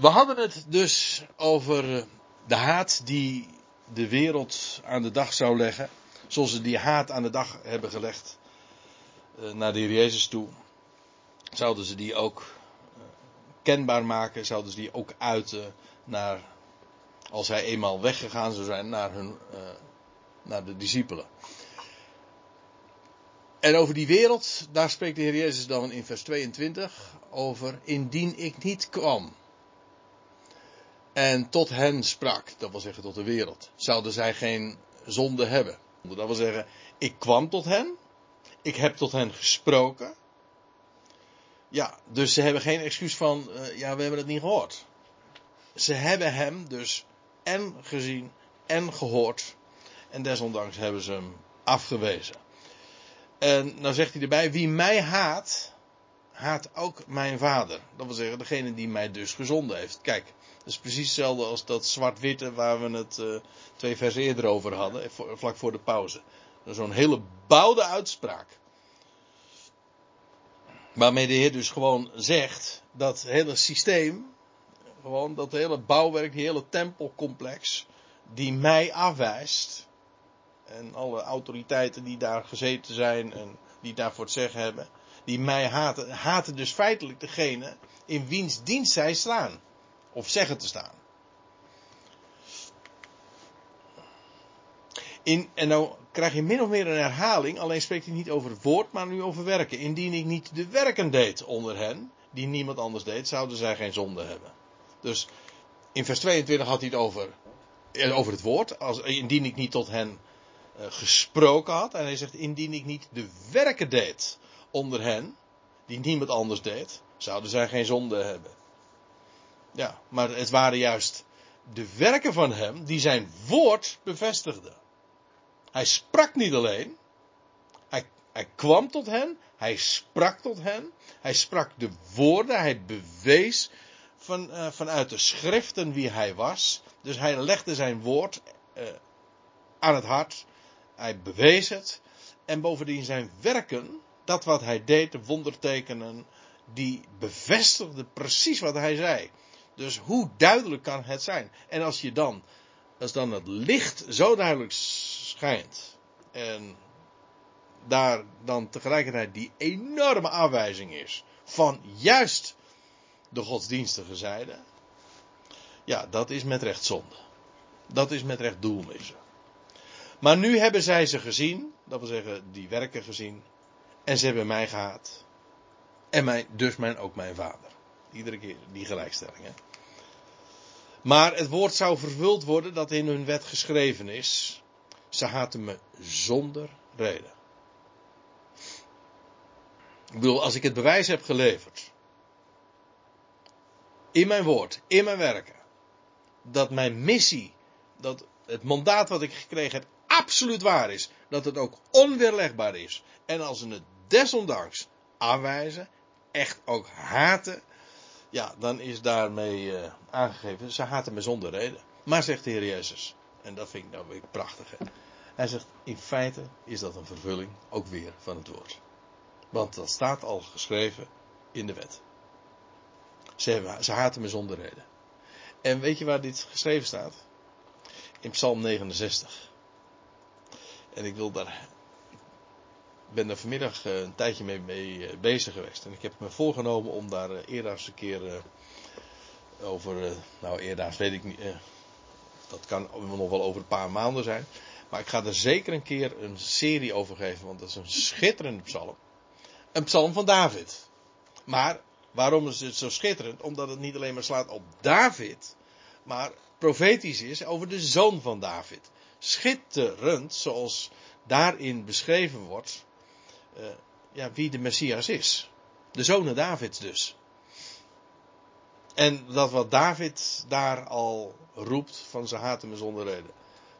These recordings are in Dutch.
We hadden het dus over de haat die de wereld aan de dag zou leggen. Zoals ze die haat aan de dag hebben gelegd eh, naar de Heer Jezus toe. Zouden ze die ook eh, kenbaar maken, zouden ze die ook uiten naar, als hij eenmaal weggegaan zou zijn, naar, hun, uh, naar de discipelen. En over die wereld, daar spreekt de Heer Jezus dan in vers 22 over, indien ik niet kwam en tot hen sprak, dat wil zeggen tot de wereld, zouden zij geen zonde hebben. Dat wil zeggen, ik kwam tot hen, ik heb tot hen gesproken. Ja, dus ze hebben geen excuus van, uh, ja, we hebben het niet gehoord. Ze hebben hem dus en gezien en gehoord. En desondanks hebben ze hem afgewezen. En nou zegt hij erbij, wie mij haat, haat ook mijn vader. Dat wil zeggen, degene die mij dus gezonden heeft. Kijk, is precies hetzelfde als dat zwart-witte waar we het uh, twee versen eerder over hadden, vlak voor de pauze. Zo'n hele bouwde uitspraak. Waarmee de Heer dus gewoon zegt dat hele systeem, gewoon dat hele bouwwerk, die hele tempelcomplex, die mij afwijst. En alle autoriteiten die daar gezeten zijn en die daarvoor het zeggen hebben, die mij haten, haten dus feitelijk degene in wiens dienst zij staan. Of zeggen te staan. In, en nou krijg je min of meer een herhaling, alleen spreekt hij niet over het woord, maar nu over werken. Indien ik niet de werken deed onder hen, die niemand anders deed, zouden zij geen zonde hebben. Dus in vers 22 had hij het over, eh, over het woord, als, indien ik niet tot hen uh, gesproken had. En hij zegt, indien ik niet de werken deed onder hen, die niemand anders deed, zouden zij geen zonde hebben. Ja, maar het waren juist de werken van hem die zijn woord bevestigden. Hij sprak niet alleen. Hij, hij kwam tot hen. Hij sprak tot hen. Hij sprak de woorden. Hij bewees van, uh, vanuit de schriften wie hij was. Dus hij legde zijn woord uh, aan het hart. Hij bewees het. En bovendien zijn werken, dat wat hij deed, de wondertekenen, die bevestigden precies wat hij zei. Dus hoe duidelijk kan het zijn? En als je dan, als dan het licht zo duidelijk schijnt. En daar dan tegelijkertijd die enorme aanwijzing is van juist de godsdienstige zijde. Ja, dat is met recht zonde. Dat is met recht doelmissen. Maar nu hebben zij ze gezien, dat wil zeggen die werken gezien, en ze hebben mij gehaat. En mij, dus mijn, ook mijn vader. Iedere keer die gelijkstelling. Hè? Maar het woord zou vervuld worden dat in hun wet geschreven is. Ze haten me zonder reden. Ik bedoel, als ik het bewijs heb geleverd. In mijn woord, in mijn werken. Dat mijn missie, dat het mandaat wat ik gekregen heb absoluut waar is. Dat het ook onweerlegbaar is. En als ze het desondanks aanwijzen, echt ook haten, ja, dan is daarmee uh, aangegeven, ze haten me zonder reden. Maar zegt de Heer Jezus, en dat vind ik nou weer prachtig. Hè? Hij zegt, in feite is dat een vervulling ook weer van het woord. Want dat staat al geschreven in de wet. Ze, ze haten me zonder reden. En weet je waar dit geschreven staat? In Psalm 69. En ik wil daar ben er vanmiddag eh, een tijdje mee, mee, eh, bezig geweest. En ik heb me voorgenomen om daar eh, eerder eens een keer over. Nou, eerder weet ik niet. Dat kan nog wel over een paar maanden zijn. Maar ik ga er zeker een keer een serie over geven. Want dat is een schitterende psalm. Een psalm van David. Maar waarom is het zo schitterend? Omdat het niet alleen maar slaat op David. Maar profetisch is over de zoon van David. Schitterend zoals daarin beschreven wordt uh, ja, wie de Messias is. De zonen Davids dus. En dat wat David daar al roept van ze haten me zonder reden.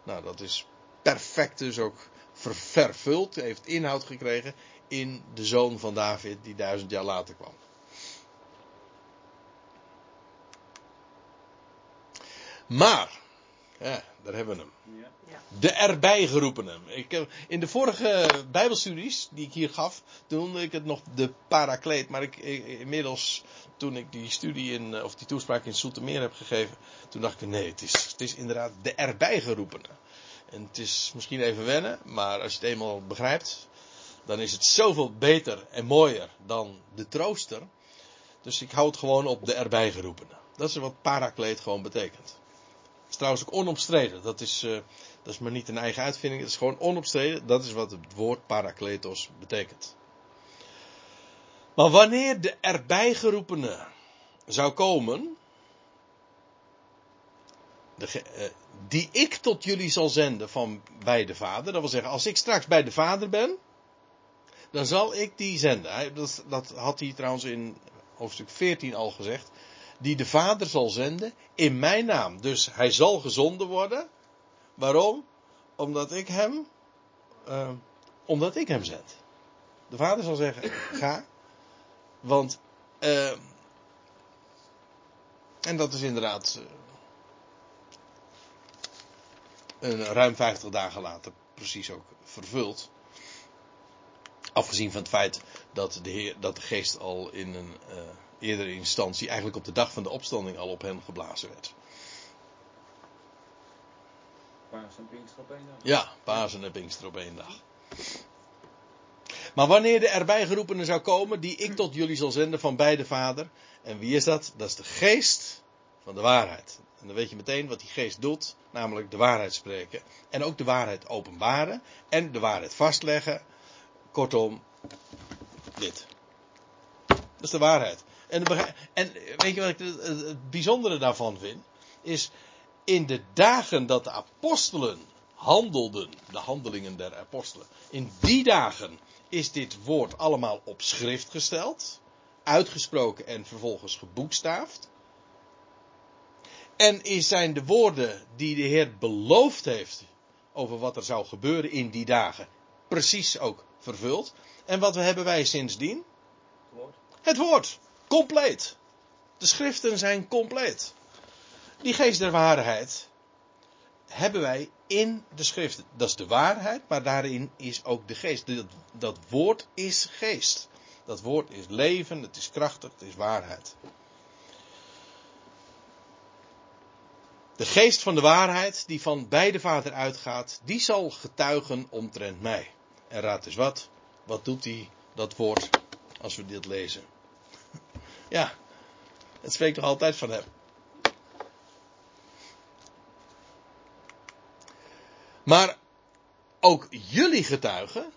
Nou, dat is perfect dus ook vervuld, heeft inhoud gekregen in de zoon van David die duizend jaar later kwam. Maar, Ja, daar hebben we hem. Ja. De erbij geroepenen. Ik, heb- in de vorige Bijbelstudies die ik hier gaf, toen noemde ik het nog de parakleet. Maar ik, ik- inmiddels, toen ik die studie in, eh, of die toespraak in Soetermeer heb gegeven, toen dacht ik, nee, het is, het is inderdaad de erbij geroepenen. En het is misschien even wennen, maar als je het eenmaal begrijpt, dan is het zoveel beter en mooier dan de trooster. Dus ik hou het gewoon op de erbij geroepenen. Dat is wat parakleet gewoon betekent. Is trouwens ook onomstreden. Dat is, eh, dat is maar niet een eigen uitvinding. Het is gewoon onomstreden. Dat is wat het woord parakletos betekent. Maar wanneer de erbij geroepene zou komen. De, eh, die ik tot jullie zal zenden van bij de Vader. Dat wil zeggen, als ik straks bij de Vader ben. Dan zal ik die zenden. Dat had hij trouwens in hoofdstuk 14 al gezegd. Die de Vader zal zenden in mijn naam. Dus hij zal gezonden worden. Waarom? Omdat ik hem. eh, omdat ik hem zend. De Vader zal zeggen: ga. Want. eh, en dat is inderdaad. een ruim 50 dagen later precies ook vervuld. Afgezien van het feit dat de, heer, dat de geest al in een eerdere instantie, eigenlijk op de dag van de opstanding, al op hem geblazen werd. Paas en Pinkster op één dag. Ja, Pasen en Pinkster op één dag. Maar wanneer de erbij geroepene zou komen, die ik tot jullie zal zenden van bij de Vader. En wie is dat? Dat is de geest van de waarheid. En dan weet je meteen wat die geest doet, namelijk de waarheid spreken. En ook de waarheid openbaren. En de waarheid vastleggen. Kortom, dit. Dat is de waarheid. En, en weet je wat ik het, bijzondere daarvan vind? Is in de dagen dat de apostelen handelden, de handelingen der apostelen, in die dagen is dit woord allemaal op schrift gesteld, uitgesproken en vervolgens geboekstaafd. En is zijn de woorden die de Heer beloofd heeft over wat er zou gebeuren in die dagen precies ook vervuld. En wat hebben wij sindsdien? Het woord. Het woord. Compleet. De schriften zijn compleet. Die geest der waarheid hebben wij in de schriften. Dat is de waarheid, maar daarin is ook de geest. Dat, woord is geest. Dat woord is leven, het is krachtig, het is waarheid. De geest van de waarheid, die van bij de Vader uitgaat, die zal getuigen omtrent mij. En raad eens wat. Wat doet die, dat woord, als we dit lezen? Ja, het spreekt toch altijd van hem. Maar ook jullie getuigen,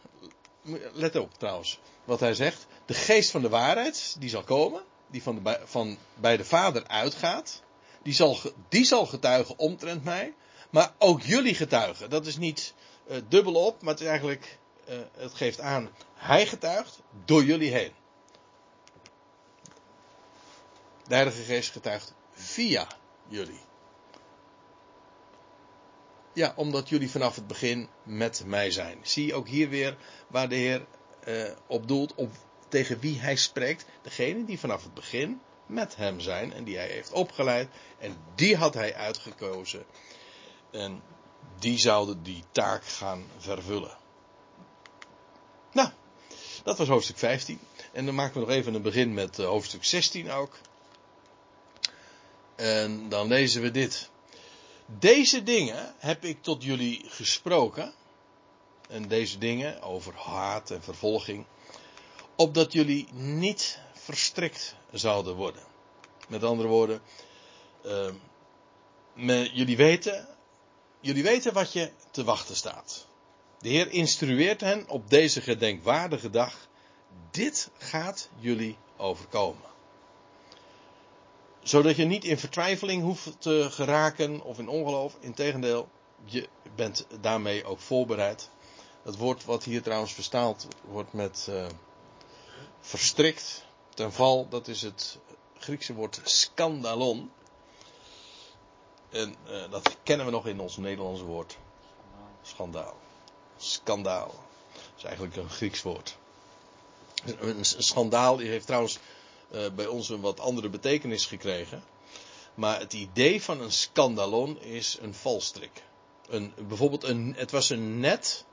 let op trouwens, wat hij zegt. De geest van de waarheid, die zal komen, die van, de, van bij de Vader uitgaat, die zal, die zal getuigen omtrent mij. Maar ook jullie getuigen, dat is niet eh, dubbel op, maar het is eigenlijk, eh, het geeft aan, hij getuigt door jullie heen. De Heilige Geest getuigt via jullie. Ja, omdat jullie vanaf het begin met mij zijn. Zie ook hier weer waar de Heer eh, op doelt, tegen wie hij spreekt. Degene die vanaf het begin met hem zijn en die hij heeft opgeleid. En die had hij uitgekozen. En die zouden die taak gaan vervullen. Nou, dat was hoofdstuk 15. En dan maken we nog even een begin met eh, hoofdstuk 16 ook. En dan lezen we dit. Deze dingen heb ik tot jullie gesproken. En deze dingen over haat en vervolging. Opdat jullie niet verstrikt zouden worden. Met andere woorden, eh, me- jullie, weten, jullie weten wat je te wachten staat. De Heer instrueert hen op deze gedenkwaardige dag. Dit gaat jullie overkomen zodat je niet in vertwijfeling hoeft te geraken of in ongeloof. Integendeel, je bent daarmee ook voorbereid. Het woord wat hier trouwens verstaald wordt met eh, verstrikt, ten val, dat is het Griekse woord skandalon. En eh, dat kennen we nog in ons Nederlandse woord schandaal. Skandaal. Dat is eigenlijk een Grieks woord. Een, schandaal heeft trouwens bij ons een wat andere betekenis gekregen. Maar het idee van een skandalon is een valstrik. Een, bijvoorbeeld een, het was een net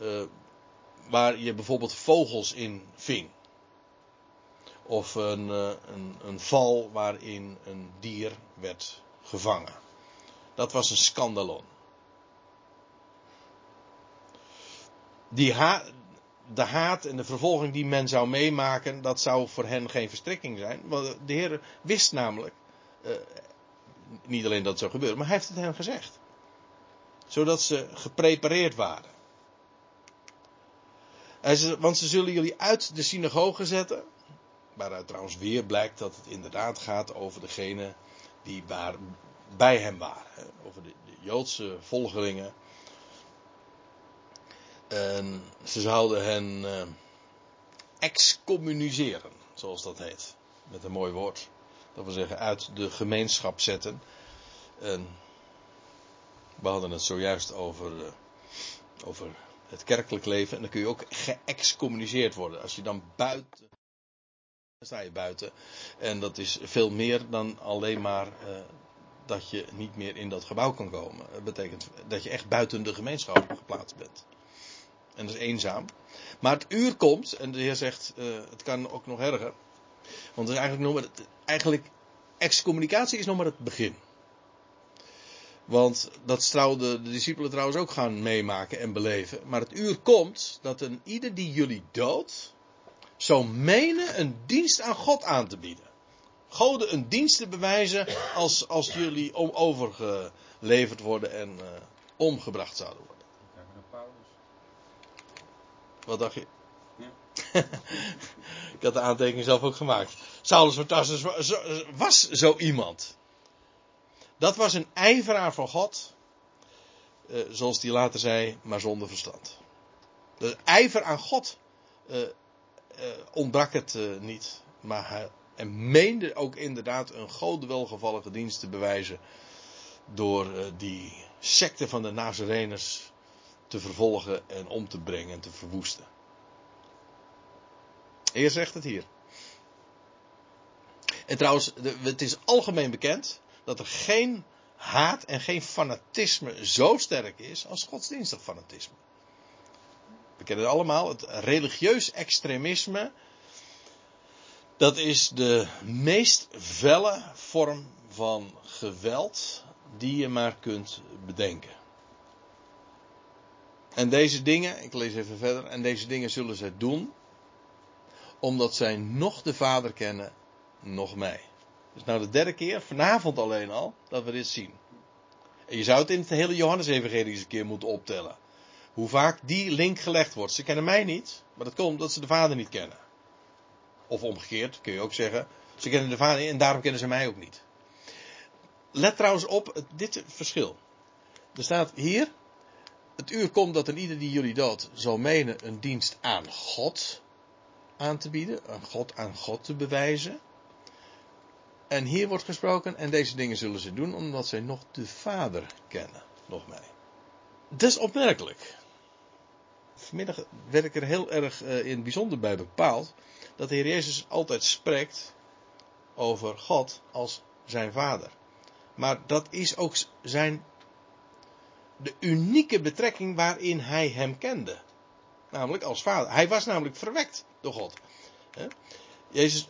uh, waar je bijvoorbeeld vogels in ving. Of een, uh, een, een val waarin een dier werd gevangen. Dat was een skandalon. Die ha de haat en de vervolging die men zou meemaken, dat zou voor hen geen verstrikking zijn. Want de Heer wist namelijk, uh, niet alleen dat het zou gebeuren, maar hij heeft het hen gezegd. Zodat ze geprepareerd waren. Want ze zullen jullie uit de synagoge zetten. Waaruit trouwens weer blijkt dat het inderdaad gaat over degene die bij hem waren. Over de, de Joodse volgelingen. En ze zouden hen uh, excommuniceren, zoals dat heet. Met een mooi woord. Dat wil zeggen, uit de gemeenschap zetten. En we hadden het zojuist over, uh, over het kerkelijk leven. En dan kun je ook geëxcommuniceerd worden. Als je dan buiten. Dan sta je buiten. En dat is veel meer dan alleen maar uh, dat je niet meer in dat gebouw kan komen. Dat betekent dat je echt buiten de gemeenschap geplaatst bent. En dat is eenzaam. Maar het uur komt, en de Heer zegt, uh, het kan ook nog erger. Want is eigenlijk nog maar, eigenlijk, excommunicatie is nog maar het begin. Want dat zou de, discipelen trouwens ook gaan meemaken en beleven. Maar het uur komt dat een ieder die jullie doodt, zou menen een dienst aan God aan te bieden. Goden een dienst te bewijzen als, als jullie overgeleverd worden en uh, omgebracht zouden worden. Wat dacht je? Ja. ik had de aantekening zelf ook gemaakt. Saulus van Tarsus was zo iemand. Dat was een ijveraar van God. Uh, zoals hij later zei, maar zonder verstand. De ijver aan God uh, uh, ontbrak het niet. Maar hij en meende ook inderdaad een God welgevallige dienst te bewijzen. Door die secte van de Nazareners te vervolgen en om te brengen en te verwoesten. Heer zegt het hier. En trouwens, het is algemeen bekend dat er geen haat en geen fanatisme zo sterk is als godsdienstig fanatisme. We kennen het allemaal, het religieus extremisme. Dat is de meest felle vorm van geweld die je maar kunt bedenken. En deze dingen, ik lees even verder, en deze dingen zullen zij doen, omdat zij nog de Vader kennen, nog mij. Dus nou de derde keer, vanavond alleen al, dat we dit zien. En je zou het in het hele Johannes-evangelie eens een keer moeten optellen. Hoe vaak die link gelegd wordt. Ze kennen mij niet, maar dat komt omdat ze de Vader niet kennen. Of omgekeerd, kun je ook zeggen. Ze kennen de Vader niet en daarom kennen ze mij ook niet. Let trouwens op dit verschil. Er staat hier, het uur komt dat een ieder die jullie dood zal menen een dienst aan God aan te bieden, aan God, aan God te bewijzen. En hier wordt gesproken, en deze dingen zullen ze doen omdat zij nog de Vader kennen, nog mij. Dat is opmerkelijk. Vanmiddag werd ik er heel erg uh, in bijzonder bij bepaald dat de Heer Jezus altijd spreekt over God als zijn Vader. Maar dat is ook zijn de unieke betrekking waarin hij hem kende. Namelijk als vader. Hij was namelijk verwekt door God. Jezus,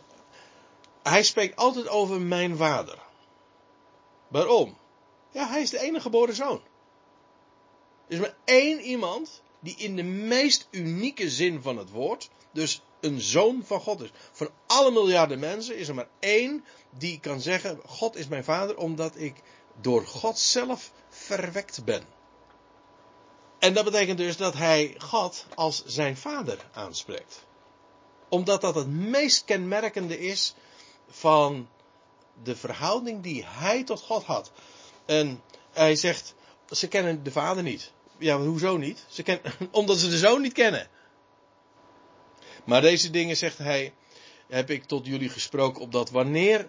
hij spreekt altijd over mijn vader. Waarom? Ja, hij is de enige geboren zoon. Er is maar één iemand die in de meest unieke zin van het woord, dus een zoon van God is. Van alle miljarden mensen is er maar één die kan zeggen: God is mijn vader, omdat ik door God zelf verwekt ben. En dat betekent dus dat hij God als zijn vader aanspreekt. Omdat dat het meest kenmerkende is van de verhouding die hij tot God had. En hij zegt, ze kennen de vader niet. Ja, maar hoezo niet? Ze omdat ze de zoon niet kennen. Maar deze dingen, zegt hij, heb ik tot jullie gesproken, opdat wanneer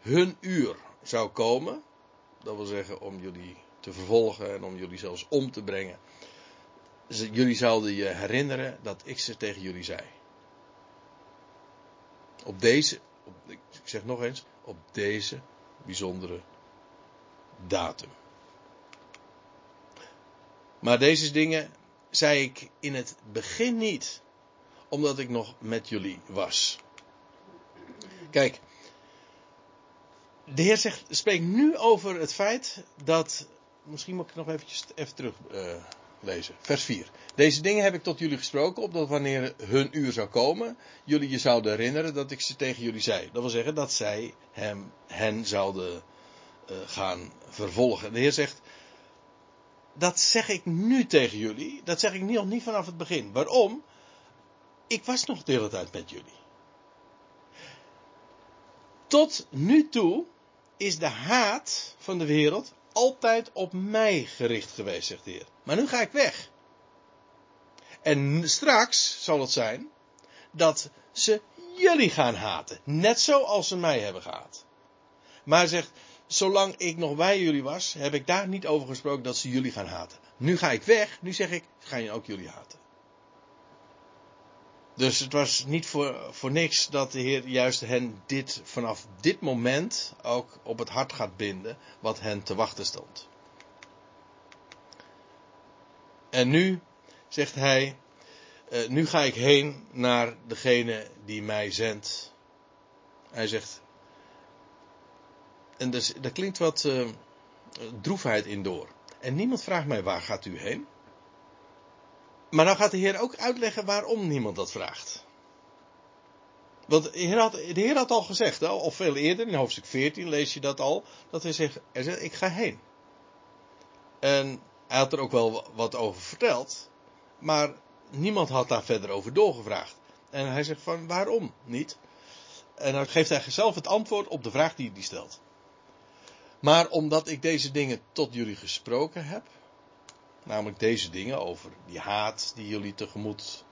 hun uur zou komen, dat wil zeggen om jullie te vervolgen en om jullie zelfs om te brengen, jullie zouden je herinneren dat ik ze tegen jullie zei. Op deze, op, ik zeg nog eens, op deze bijzondere datum. Maar deze dingen zei ik in het begin niet, omdat ik nog met jullie was. Kijk, de Heer zegt, spreekt nu over het feit dat. Misschien moet ik nog eventjes even terug uh, lezen. Vers 4. Deze dingen heb ik tot jullie gesproken, opdat wanneer hun uur zou komen, jullie je zouden herinneren dat ik ze tegen jullie zei. Dat wil zeggen dat zij hem, hen zouden uh, gaan vervolgen. De Heer zegt, dat zeg ik nu tegen jullie. Dat zeg ik nog niet vanaf het begin. Waarom? Ik was nog de hele tijd met jullie. Tot nu toe is de haat van de wereld altijd op mij gericht geweest, zegt de Heer. Maar nu ga ik weg. En straks zal het zijn dat ze jullie gaan haten. Net zoals ze mij hebben gehaat. Maar zegt, zolang ik nog bij jullie was, heb ik daar niet over gesproken dat ze jullie gaan haten. Nu ga ik weg, nu zeg ik, ga je ook jullie haten. Dus het was niet voor, voor niks dat de Heer juist hen dit vanaf dit moment ook op het hart gaat binden wat hen te wachten stond. En nu zegt hij, uh, nu ga ik heen naar degene die mij zendt. Hij zegt, en dus, daar klinkt wat uh, droefheid in door. En niemand vraagt mij waar gaat u heen? Maar dan gaat de Heer ook uitleggen waarom niemand dat vraagt. Want de Heer had, de Heer had al gezegd, of veel eerder, in hoofdstuk 14 lees je dat al, dat hij zegt, hij zegt ik ga heen. En hij had er ook wel wat over verteld, maar niemand had daar verder over doorgevraagd. En hij zegt van waarom niet? En dan geeft hij zelf het antwoord op de vraag die hij stelt. Maar omdat ik deze dingen tot jullie gesproken heb, namelijk deze dingen over die haat die jullie tegemoet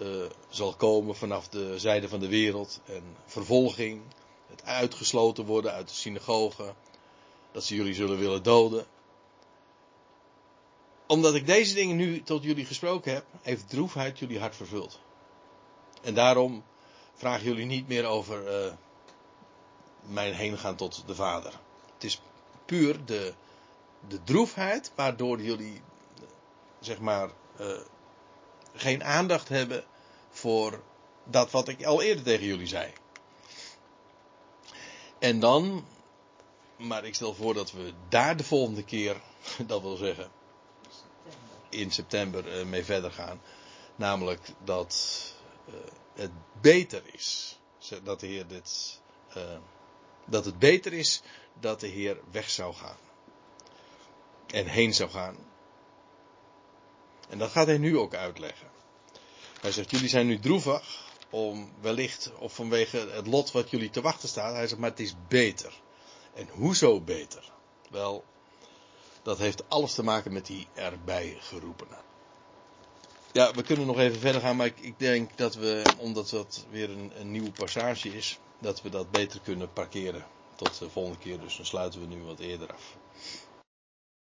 uh, zal komen vanaf de zijde van de wereld en vervolging, het uitgesloten worden uit de synagoge, dat ze jullie zullen willen doden. Omdat ik deze dingen nu tot jullie gesproken heb, heeft droefheid jullie hart vervuld. En daarom vragen jullie niet meer over uh, mijn heen gaan tot de Vader. Het is puur de, de droefheid waardoor jullie, zeg maar, uh, geen aandacht hebben voor dat wat ik al eerder tegen jullie zei. En dan, maar ik stel voor dat we daar de volgende keer, dat wil zeggen, in september uh, mee verder gaan. Namelijk dat uh, het beter is. Dat de Heer dit. Dat het beter is dat de Heer weg zou gaan. En heen zou gaan. En dat gaat hij nu ook uitleggen. Hij zegt, jullie zijn nu droevig om wellicht, of vanwege het lot wat jullie te wachten staat. Hij zegt, maar het is beter. En hoezo beter? Wel, dat heeft alles te maken met die erbij geroepenen. Ja, we kunnen nog even verder gaan, maar ik, ik denk dat we, omdat dat weer een, een nieuwe passage is, dat we dat beter kunnen parkeren tot de volgende keer. Dus dan sluiten we nu wat eerder af.